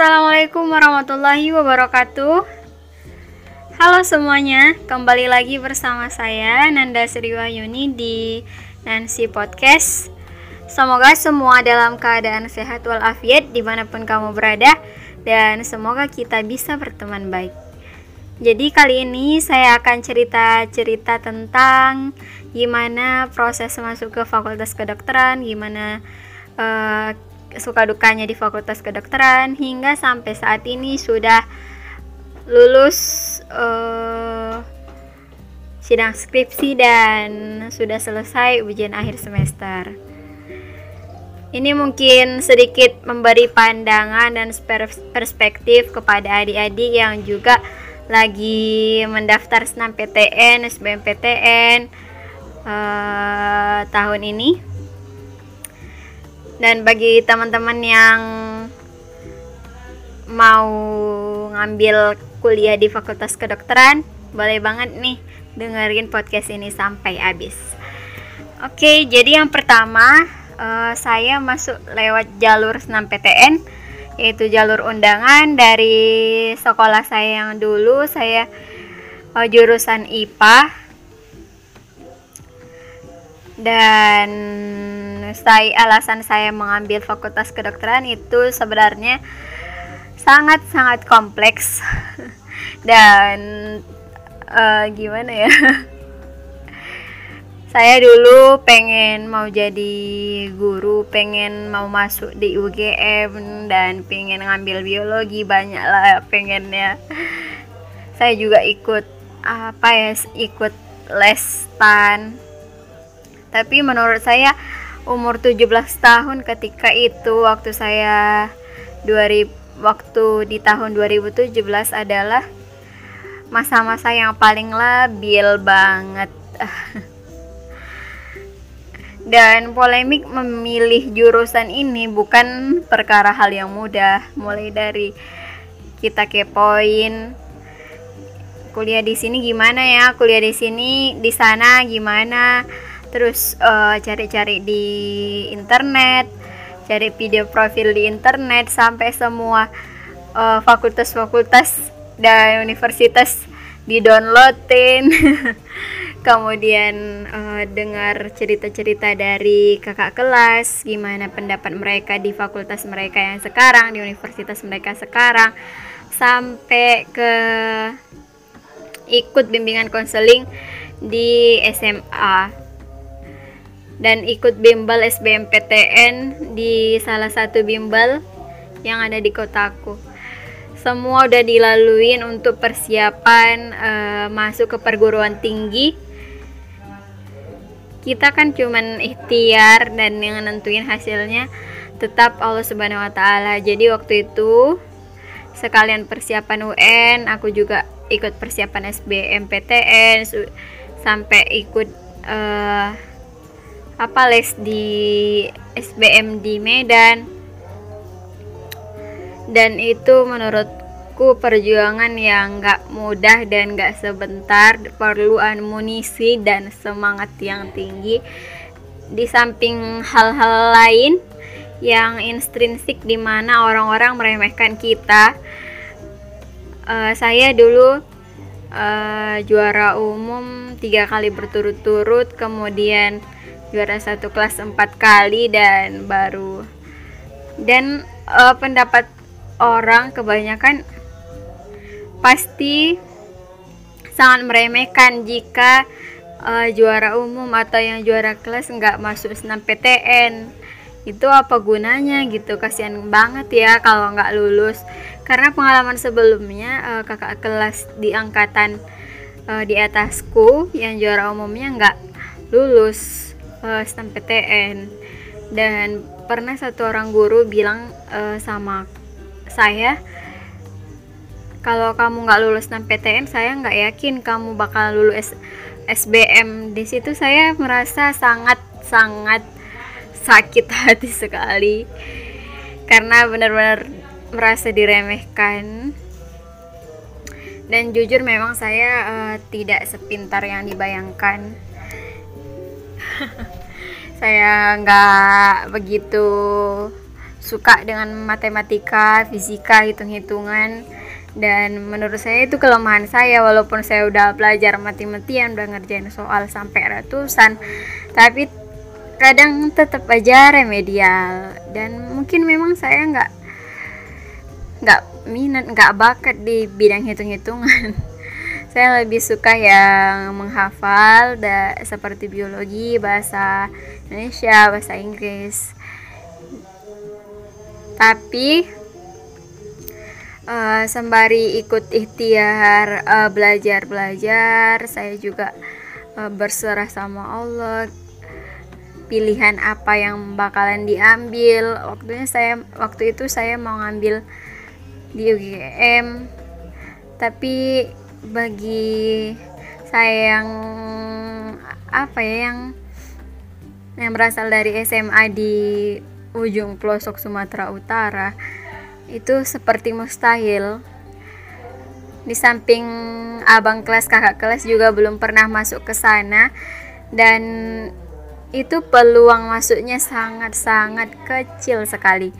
Assalamualaikum warahmatullahi wabarakatuh. Halo semuanya, kembali lagi bersama saya Nanda Sriwayuni di Nancy Podcast. Semoga semua dalam keadaan sehat walafiat di mana pun kamu berada dan semoga kita bisa berteman baik. Jadi kali ini saya akan cerita-cerita tentang gimana proses masuk ke fakultas kedokteran, gimana uh, suka dukanya di fakultas kedokteran hingga sampai saat ini sudah lulus uh, sidang skripsi dan sudah selesai ujian akhir semester. Ini mungkin sedikit memberi pandangan dan perspektif kepada adik-adik yang juga lagi mendaftar senam PTN, SBMPTN uh, eh, tahun ini. Dan bagi teman-teman yang mau ngambil kuliah di Fakultas Kedokteran, boleh banget nih dengerin podcast ini sampai habis. Oke, jadi yang pertama uh, saya masuk lewat jalur senam PTN yaitu jalur undangan dari sekolah saya yang dulu saya uh, jurusan IPA dan saya alasan saya mengambil fakultas kedokteran itu sebenarnya sangat-sangat kompleks. Dan uh, gimana ya? Saya dulu pengen mau jadi guru pengen mau masuk di UGM dan pengen ngambil biologi banyak lah pengennya. Saya juga ikut apa ya ikut les tan tapi menurut saya umur 17 tahun ketika itu waktu saya 2000 waktu di tahun 2017 adalah masa-masa yang paling labil banget. Dan polemik memilih jurusan ini bukan perkara hal yang mudah. Mulai dari kita kepoin kuliah di sini gimana ya kuliah di sini di sana gimana terus eh, cari-cari uh, di internet cari video profil di internet sampai semua uh, fakultas-fakultas dan universitas di downloadin kemudian uh, dengar cerita-cerita dari kakak kelas gimana pendapat mereka di fakultas mereka yang sekarang di universitas mereka sekarang sampai ke ikut bimbingan konseling di SMA dan ikut bimbel SBMPTN di salah satu bimbel yang ada di kotaku. Semua udah dilaluin untuk persiapan uh, masuk ke perguruan tinggi. Kita kan cuman ikhtiar dan yang nentuin hasilnya tetap Allah Subhanahu wa taala. Jadi waktu itu sekalian persiapan UN, aku juga ikut persiapan SBMPTN sampai ikut uh, apa les di SBM di Medan. Dan itu menurutku perjuangan yang gak mudah dan gak sebentar. Perlu amunisi dan semangat yang tinggi. Di samping hal-hal lain yang intrinsik di mana orang-orang meremehkan kita uh, saya dulu uh, juara umum tiga kali berturut-turut. Kemudian juara satu kelas empat kali dan baru. Dan uh, pendapat orang kebanyakan pasti sangat meremehkan jika uh, juara umum atau yang juara kelas nggak masuk senam PTN itu apa gunanya gitu? Kasihan banget ya kalau nggak lulus. Karena pengalaman sebelumnya uh, kakak kelas di angkatan uh, di atasku yang juara umumnya nggak lulus uh, PTN dan pernah satu orang guru bilang uh, sama saya kalau kamu nggak lulus PTN saya nggak yakin kamu bakal lulus SBM di situ saya merasa sangat sangat sakit hati sekali. Karena benar-benar merasa diremehkan. Dan jujur memang saya uh, tidak sepintar yang dibayangkan saya nggak begitu suka dengan matematika, fisika, hitung-hitungan. Dan menurut saya itu kelemahan saya walaupun saya udah belajar mati-matian udah ngerjain soal sampai ratusan. Tapi kadang tetap aja remedial. Dan mungkin memang saya nggak nggak minat nggak bakat di bidang hitung-hitungan saya lebih suka yang menghafal da, seperti biologi bahasa Indonesia bahasa Inggris. Tapi uh, sembari ikut ikhtiar uh, belajar belajar saya juga uh, berserah sama Allah. Pilihan apa yang bakalan diambil? Waktunya saya waktu itu saya mau ngambil di UGM tapi bagi saya yang apa ya yang yang berasal dari SMA di ujung pelosok Sumatera Utara itu seperti mustahil. Di samping abang kelas kakak kelas juga belum pernah masuk ke sana dan itu peluang masuknya sangat-sangat kecil sekali.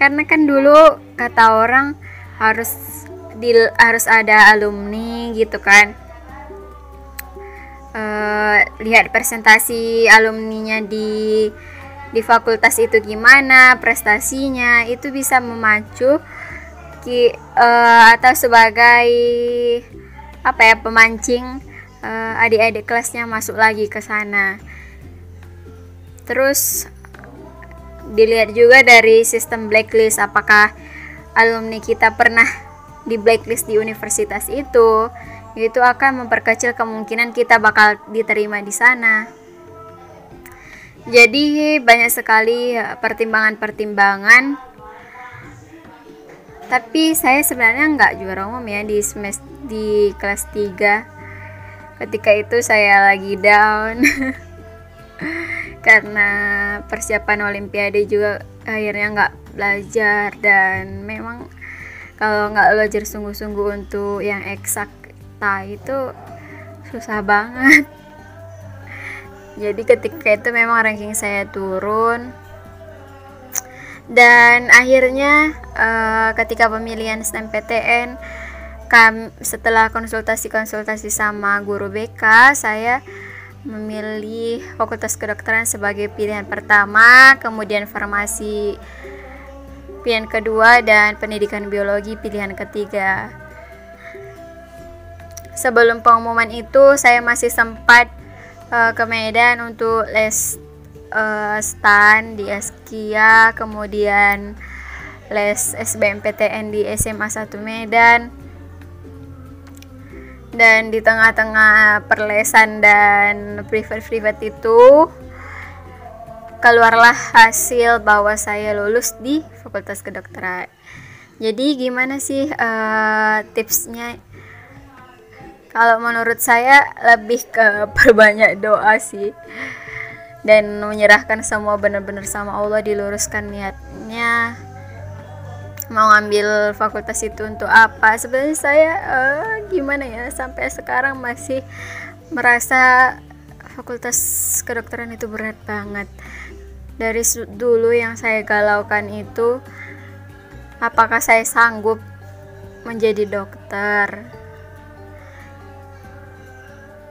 Karena kan dulu kata orang harus di harus ada alumni gitu kan. Uh, lihat presentasi alumninya di di fakultas itu gimana prestasinya itu bisa memacu ki, uh, atau sebagai apa ya pemancing uh, adik-adik kelasnya masuk lagi ke sana. Terus dilihat juga dari sistem blacklist apakah alumni kita pernah di blacklist di universitas itu itu akan memperkecil kemungkinan kita bakal diterima di sana. Jadi banyak sekali ya, pertimbangan-pertimbangan. Tapi saya sebenarnya nggak juara umum ya di semester di kelas 3 ketika itu saya lagi down. Karena persiapan olimpiade juga akhirnya nggak belajar dan memang kalau nggak belajar sungguh-sungguh untuk yang eksakta itu susah banget. Jadi ketika itu memang ranking saya turun. Dan akhirnya uh, ketika pemilihan SNMPTN kam setelah konsultasi-konsultasi sama guru BK saya memilih Fakultas Kedokteran sebagai pilihan pertama kemudian farmasi pilihan kedua dan pendidikan biologi pilihan ketiga sebelum pengumuman itu saya masih sempat uh, ke Medan untuk les uh, stan di Eskia, kemudian les SBMPTN di SMA 1 Medan. Dan di tengah-tengah perlesan dan privat-privat itu keluarlah hasil bahwa saya lulus di Fakultas Kedokteran. Jadi gimana sih uh, tipsnya? Kalau menurut saya lebih ke perbanyak doa sih. Dan menyerahkan semua benar-benar sama Allah diluruskan niatnya. Mau ngambil fakultas itu untuk apa? Sebenarnya saya uh, gimana ya sampai sekarang masih merasa fakultas kedokteran itu berat banget. Dari dulu yang saya galaukan itu apakah saya sanggup menjadi dokter?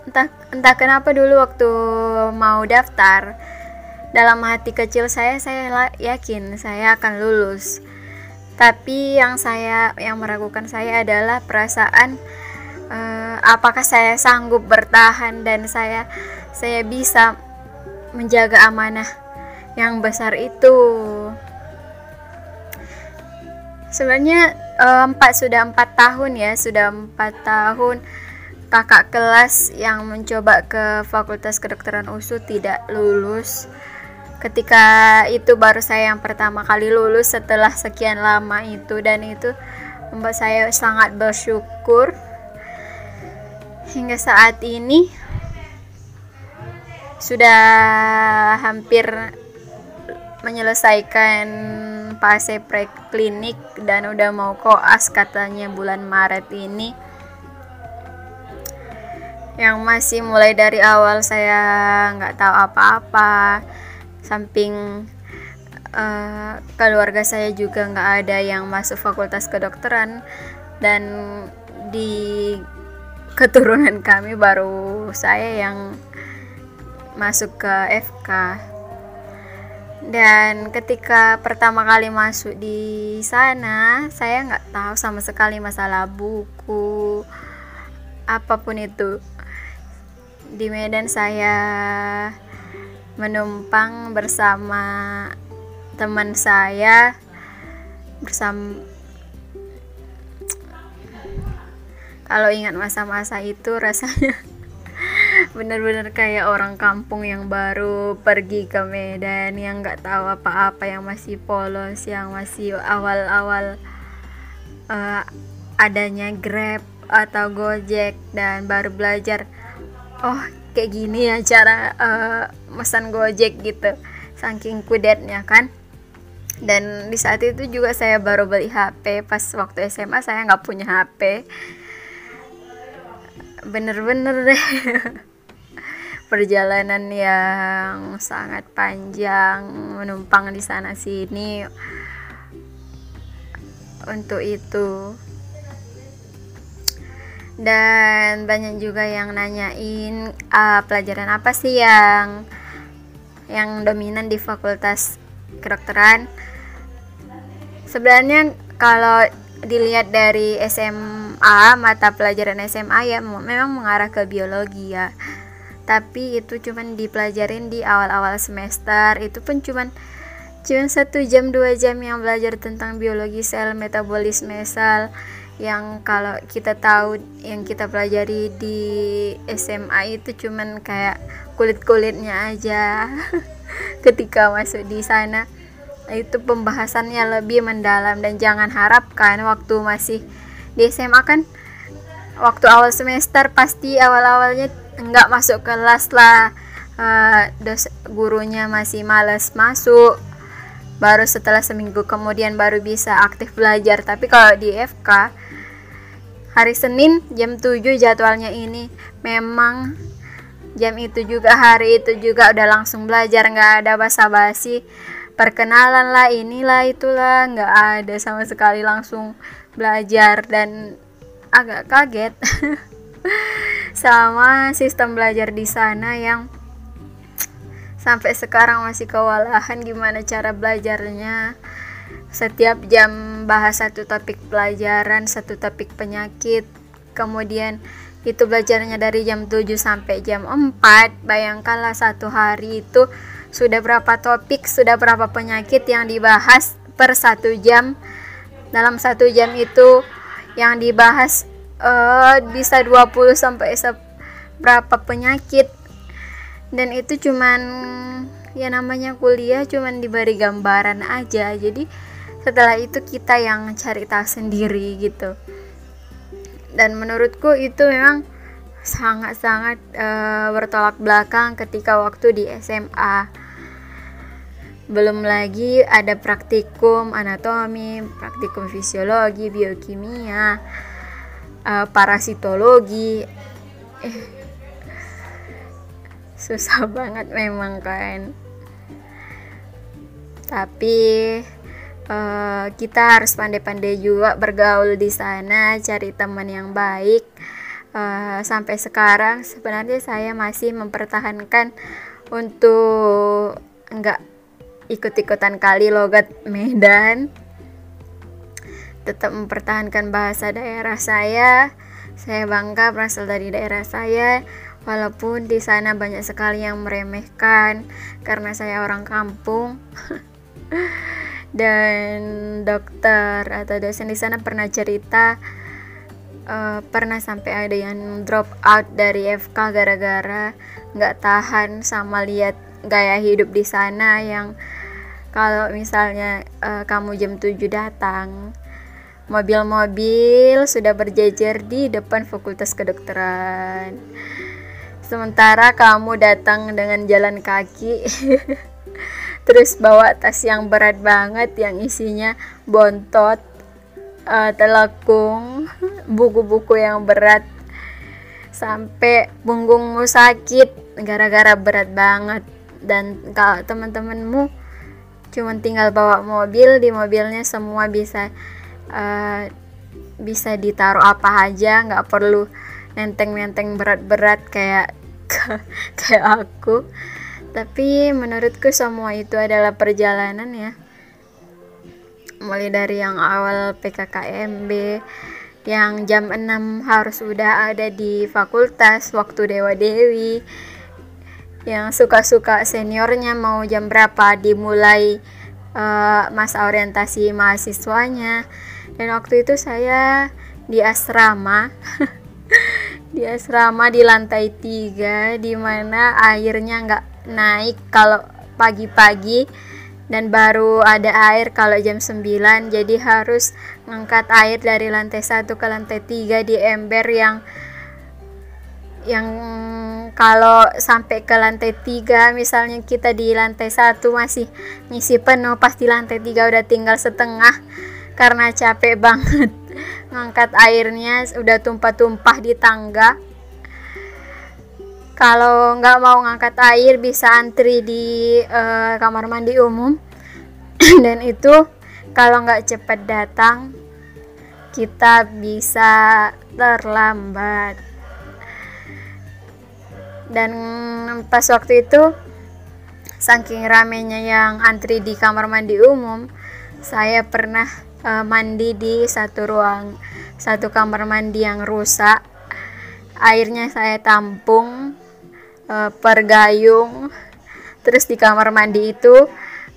Entah entah kenapa dulu waktu mau daftar dalam hati kecil saya saya yakin saya akan lulus. Tapi yang saya yang meragukan saya adalah perasaan uh, apakah saya sanggup bertahan dan saya saya bisa menjaga amanah yang besar itu sebenarnya eh, empat sudah empat tahun ya sudah empat tahun kakak kelas yang mencoba ke Fakultas Kedokteran USU tidak lulus. Ketika itu baru saya yang pertama kali lulus setelah sekian lama itu dan itu membuat saya sangat bersyukur hingga saat ini sudah hampir menyelesaikan fase preklinik dan udah mau koas katanya bulan Maret ini. Yang masih mulai dari awal saya nggak tahu apa-apa. Samping uh, keluarga saya juga nggak ada yang masuk fakultas kedokteran. Dan di keturunan kami baru saya yang masuk ke FK dan ketika pertama kali masuk di sana saya nggak tahu sama sekali masalah buku apa pun itu. Di Medan saya menumpang bersama teman saya bersama kalau ingat masa-masa itu rasanya bener-bener kayak orang kampung yang baru pergi ke Medan yang nggak tahu apa-apa yang masih polos yang masih awal-awal uh, adanya Grab atau Gojek dan baru belajar oh kayak gini ya cara uh, pesan Gojek gitu. Saking kudetnya kan. Dan di saat itu juga saya baru beli HP pas waktu SMA saya nggak punya HP bener-bener deh perjalanan yang sangat panjang menumpang di sana sini. Untuk itu. Dan banyak juga yang nanyain uh, pelajaran apa sih yang yang dominan di fakultas kedokteran? Sebenarnya kalau dilihat dari SMA mata pelajaran SMA ya memang mengarah ke biologi ya tapi itu cuman dipelajarin di awal-awal semester. Itu pun cuman cuman satu jam dua jam yang belajar tentang biologi sel metabolisme sel yang kalau kita tahu yang kita pelajari di SMA itu cuman kayak kulit-kulitnya aja. Ketika masuk di sana itu pembahasannya lebih mendalam. Dan jangan harapkan waktu masih di SMA kan waktu awal semester pasti awal-awalnya nggak masuk kelas lah. Uh, dos gurunya masih males masuk. Baru setelah seminggu kemudian baru bisa aktif belajar. Tapi kalau di FK hari Senin jam 7 jadwalnya ini. Memang jam itu juga hari itu juga udah langsung belajar. Nggak ada basa-basi. Perkenalan lah inilah itulah. Nggak ada sama sekali langsung belajar. Dan agak kaget sama sistem belajar di sana yang sampai sekarang masih kewalahan gimana cara belajarnya. Setiap jam bahas satu topik pelajaran satu topik penyakit kemudian itu belajarnya dari jam 7 sampai jam 4 bayangkanlah satu hari itu sudah berapa topik sudah berapa penyakit yang dibahas per satu jam. Dalam satu jam itu yang dibahas uh, bisa 20 sampai berapa penyakit. Dan itu cuman ya namanya kuliah cuman diberi gambaran aja. Jadi setelah itu kita yang cari tahu sendiri gitu. Dan menurutku itu memang sangat-sangat uh, bertolak belakang ketika waktu di SMA belum lagi ada praktikum anatomi, praktikum fisiologi, biokimia, uh, parasitologi. Susah banget memang kan tapi uh, kita harus pandai-pandai juga bergaul di sana cari teman yang baik. Uh, sampai sekarang sebenarnya saya masih mempertahankan untuk enggak ikut-ikutan kali logat Medan tetap mempertahankan bahasa daerah saya. Saya bangga berasal dari daerah saya, walaupun di sana banyak sekali yang meremehkan karena saya orang kampung. Dan dokter atau dosen di sana pernah cerita uh, pernah sampai ada yang drop out dari FK gara-gara nggak tahan sama lihat gaya hidup di sana yang kalau misalnya uh, kamu jam 7 datang Mobil-mobil sudah berjejer di depan Fakultas Kedokteran. Sementara kamu datang dengan jalan kaki, terus bawa tas yang berat banget yang isinya bontot, uh, telekung, buku-buku yang berat, sampai punggungmu sakit gara-gara berat banget. Dan kalau teman-temanmu cuman tinggal bawa mobil di mobilnya semua bisa uh, bisa ditaruh apa aja nggak perlu nenteng-nenteng berat-berat kayak kayak aku. Tapi menurutku semua itu adalah perjalanan ya. Mulai dari yang awal PKKMB yang jam 6 harus udah ada di fakultas waktu Dewa Dewi. Yang suka-suka seniornya mau jam berapa dimulai uh, masa orientasi mahasiswanya dan waktu itu saya di asrama. Di asrama di lantai tiga di mana airnya nggak naik kalau pagi-pagi. Dan baru ada air kalau jam 9 jadi harus ngangkat air dari lantai satu ke lantai tiga di ember yang yang kalau sampai ke lantai tiga misalnya kita di lantai satu masih ngisi penuh pas di lantai tiga udah tinggal setengah karena capek banget ngangkat airnya udah tumpah-tumpah di tangga. Kalau nggak mau ngangkat air bisa antri di uh, kamar mandi umum. Dan itu kalau nggak cepat datang kita bisa terlambat. Dan pas waktu itu saking ramenya yang antri di kamar mandi umum saya pernah uh, mandi di satu ruang satu kamar mandi yang rusak. Airnya saya tampung uh, per gayung terus di kamar mandi itu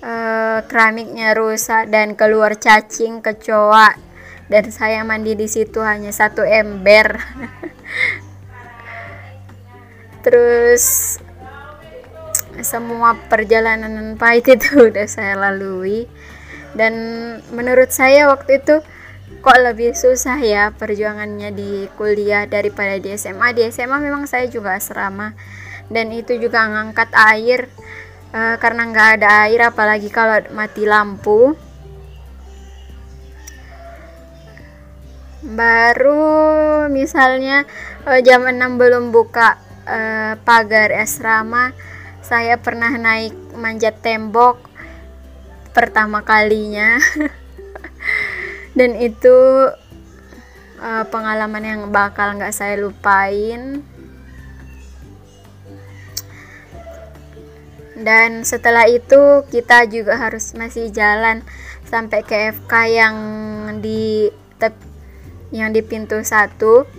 uh, keramiknya rusak dan keluar cacing kecoa. Dan saya mandi di situ hanya satu ember. Terus semua perjalanan pahit itu udah saya lalui dan menurut saya waktu itu kok lebih susah ya perjuangannya di kuliah daripada di SMA di SMA memang saya juga asrama. Dan itu juga ngangkat air uh, karena nggak ada air apalagi kalau mati lampu. Baru misalnya uh, jam 6 belum buka uh, pagar asrama saya pernah naik manjat tembok pertama kalinya. Dan itu uh, pengalaman yang bakal nggak saya lupain. Dan setelah itu kita juga harus masih jalan sampai ke FK yang di tep, yang di pintu satu.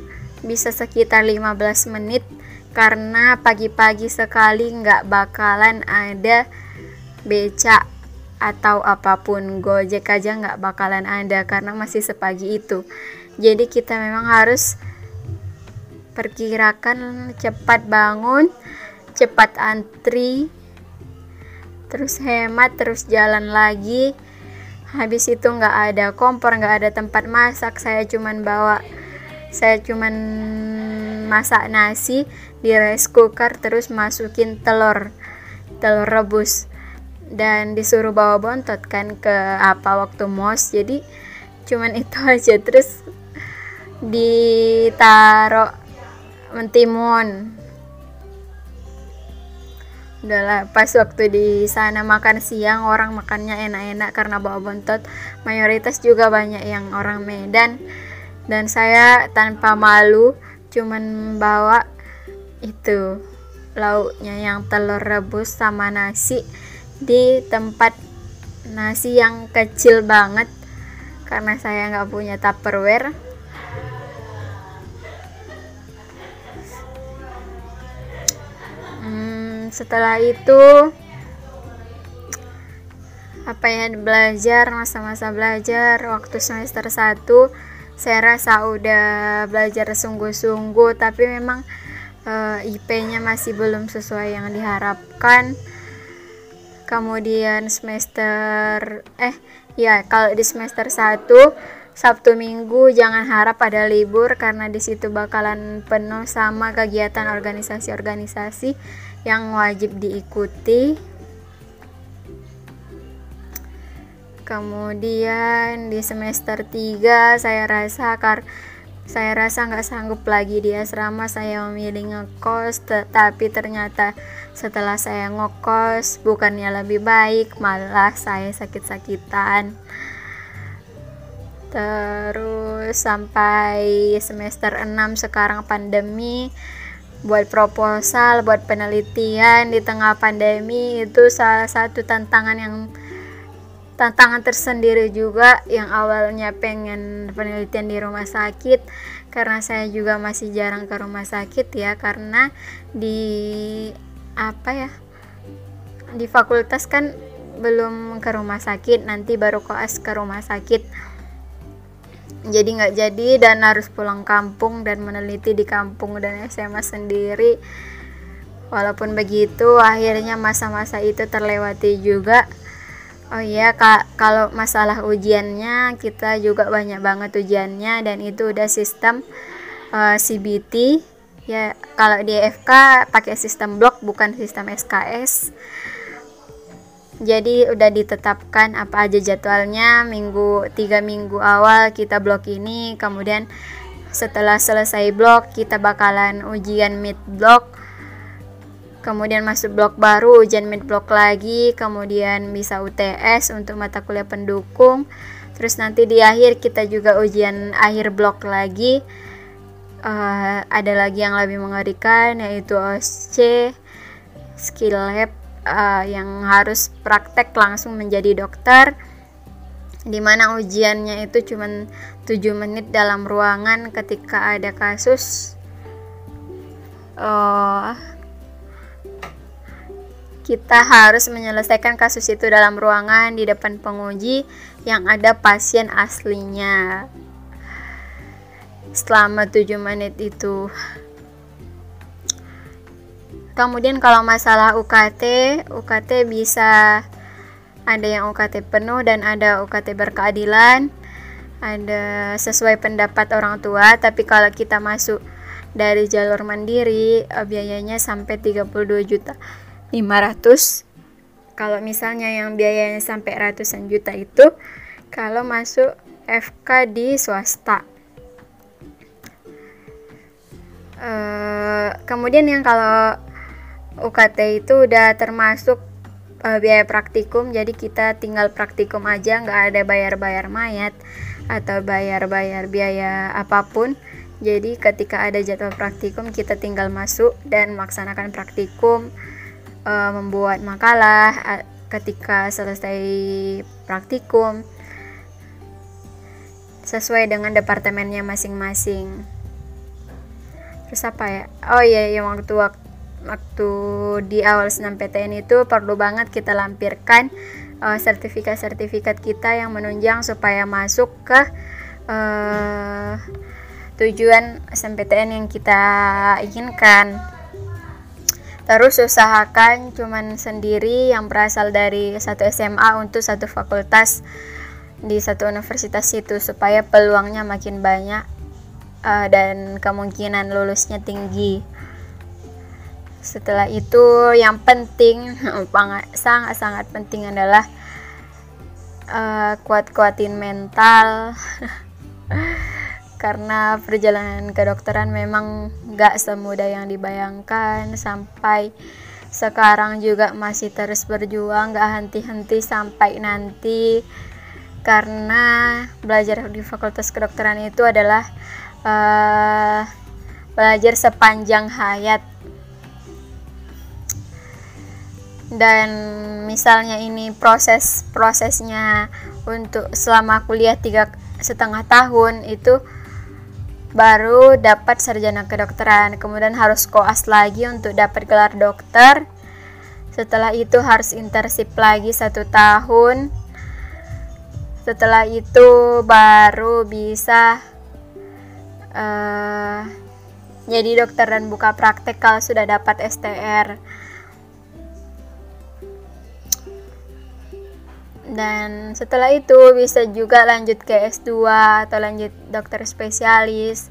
Bisa sekitar 15 menit karena pagi-pagi sekali nggak bakalan ada beca atau apa pun gojek aja nggak bakalan ada karena masih sepagi itu. Jadi kita memang harus perkirakan cepat bangun cepat antri terus hemat terus jalan lagi. Habis itu nggak ada kompor nggak ada tempat masak. Saya cuman bawa saya cuman masak nasi di rice cooker terus masukin telur telur rebus dan disuruh bawa bontot kan ke apa waktu mos. Jadi cuman itu aja. Terus ditaruh mentimun. Udahlah pas waktu di sana makan siang orang makannya enak-enak karena bawa bontot. Mayoritas juga banyak yang orang Medan. Dan saya tanpa malu cuman bawa itu lauknya yang telur rebus sama nasi di tempat nasi yang kecil banget karena saya nggak punya tupperware. Hmm, setelah itu apa ya belajar masa-masa belajar waktu semester 1 saya rasa udah belajar sungguh-sungguh tapi memang uh, eh, IP-nya masih belum sesuai yang diharapkan kemudian semester eh ya kalau di semester 1 Sabtu Minggu jangan harap ada libur karena di situ bakalan penuh sama kegiatan organisasi-organisasi yang wajib diikuti. Kemudian di semester 3 saya rasa kar saya rasa nggak sanggup lagi di asrama saya memilih ngekos tetapi ternyata setelah saya ngekos bukannya lebih baik malah saya sakit-sakitan. Terus sampai semester 6 sekarang pandemi buat proposal buat penelitian di tengah pandemi itu salah satu tantangan yang tantangan tersendiri juga yang awalnya pengen penelitian di rumah sakit. Karena saya juga masih jarang ke rumah sakit ya karena di apa ya di fakultas kan belum ke rumah sakit nanti baru koas ke rumah sakit. Jadi nggak jadi dan harus pulang kampung dan meneliti di kampung dan SMA sendiri. Walaupun begitu akhirnya masa-masa itu terlewati juga Oh iya kak, kalau masalah ujiannya kita juga banyak banget ujiannya. Dan itu udah sistem uh, eh, CBT ya kalau di FK pakai sistem blok bukan sistem SKS jadi udah ditetapkan apa aja jadwalnya. Minggu tiga minggu awal kita blok ini. Kemudian setelah selesai blok kita bakalan ujian mid blok kemudian masuk blok baru ujian mid blok lagi kemudian bisa UTS untuk mata kuliah pendukung. Terus nanti di akhir kita juga ujian akhir blok lagi. Uh, ada lagi yang lebih mengerikan yaitu OSC skill lab uh, yang harus praktek langsung menjadi dokter di mana ujiannya itu cuma 7 menit dalam ruangan ketika ada kasus uh, kita harus menyelesaikan kasus itu dalam ruangan di depan penguji yang ada pasien aslinya. Selama 7 menit itu. Kemudian kalau masalah UKT UKT bisa ada yang UKT penuh dan ada UKT berkeadilan ada sesuai pendapat orang tua tapi kalau kita masuk dari jalur mandiri eh, biayanya sampai 32 juta 500 kalau misalnya yang biayanya sampai ratusan juta itu kalau masuk FK di swasta. E, kemudian yang kalau UKT itu udah termasuk e, biaya praktikum jadi kita tinggal praktikum aja nggak ada bayar-bayar mayat atau bayar-bayar biaya apa pun. Jadi ketika ada jadwal praktikum kita tinggal masuk dan melaksanakan praktikum uh, membuat makalah uh, ketika selesai praktikum sesuai dengan departemennya masing-masing. Terus apa ya? Oh iya, yang waktu waktu di awal senam PTN itu perlu banget kita lampirkan uh, sertifikat-sertifikat kita yang menunjang supaya masuk ke uh, tujuan SNMPTN yang kita inginkan. Terus usahakan cuman sendiri yang berasal dari satu SMA untuk satu fakultas di satu universitas itu supaya peluangnya makin banyak uh, dan kemungkinan lulusnya tinggi. Setelah itu yang penting sangat-sangat penting adalah uh, kuat-kuatin mental. karena perjalanan kedokteran memang gak semudah yang dibayangkan. Sampai sekarang juga masih terus berjuang gak henti-henti sampai nanti. Karena belajar di fakultas kedokteran itu adalah uh, belajar sepanjang hayat. Dan misalnya ini proses prosesnya untuk selama kuliah tiga setengah tahun itu baru dapat sarjana kedokteran. Kemudian harus koas lagi untuk dapat gelar dokter. Setelah itu harus internship lagi satu tahun. Setelah itu baru bisa uh, jadi dokter dan buka praktek kalau sudah dapat STR dan setelah itu bisa juga lanjut ke S2 atau lanjut dokter spesialis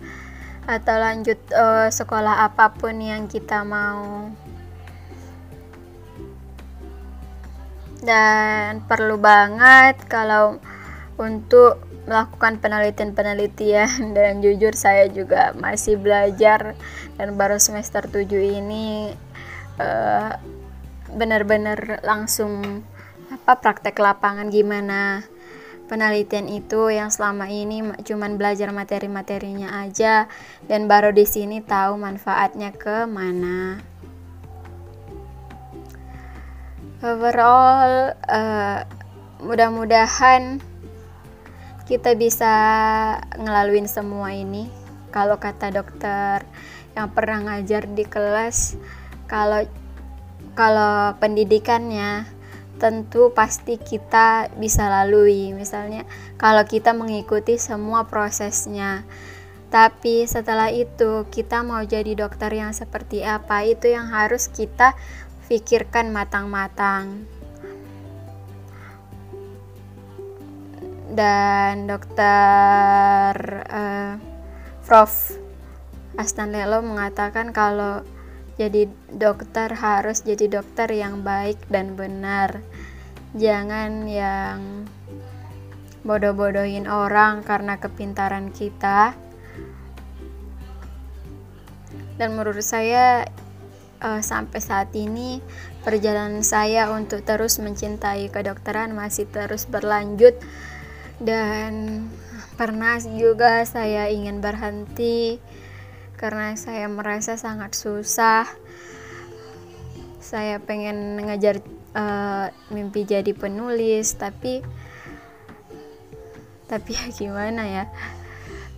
atau lanjut uh, sekolah apa pun yang kita mau. Dan perlu banget kalau untuk melakukan penelitian-penelitian. Dan jujur saya juga masih belajar dan baru semester 7 ini uh, benar-benar langsung apa praktek lapangan gimana penelitian itu yang selama ini cuman belajar materi-materinya aja dan baru di sini tahu manfaatnya ke mana. Overall uh, mudah-mudahan kita bisa ngelaluin semua ini kalau kata dokter yang pernah ngajar di kelas kalau kalau pendidikannya tentu pasti kita bisa lalui. Misalnya kalau kita mengikuti semua prosesnya. Tapi setelah itu kita mau jadi dokter yang seperti apa itu yang harus kita pikirkan matang-matang. Dan dokter uh, Prof. Astan Lelo mengatakan kalau jadi dokter harus jadi dokter yang baik dan benar. Jangan yang bodoh-bodohin orang karena kepintaran kita. Dan menurut saya uh, sampai saat ini perjalanan saya untuk terus mencintai kedokteran masih terus berlanjut. Dan pernah juga saya ingin berhenti karena saya merasa sangat susah. Saya pengen ngejar uh, mimpi jadi penulis tapi tapi ya gimana ya?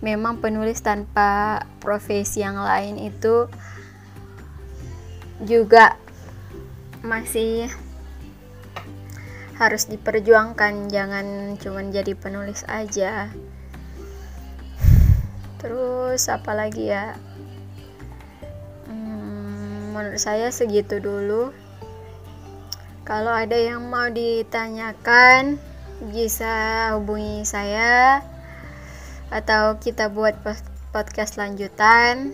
Memang penulis tanpa profesi yang lain itu juga masih harus diperjuangkan. Jangan cuman jadi penulis aja terus apalagi ya? Hmm, menurut saya segitu dulu. Kalau ada yang mau ditanyakan bisa hubungi saya atau kita buat podcast lanjutan.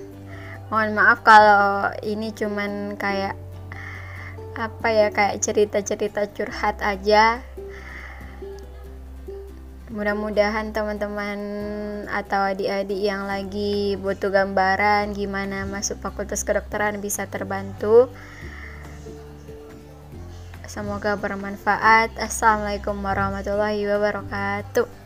Mohon maaf kalau ini cuman kayak apa ya kayak cerita-cerita curhat aja mudah-mudahan teman-teman atau adik-adik yang lagi butuh gambaran gimana masuk fakultas kedokteran bisa terbantu. Semoga bermanfaat. Assalamualaikum warahmatullahi wabarakatuh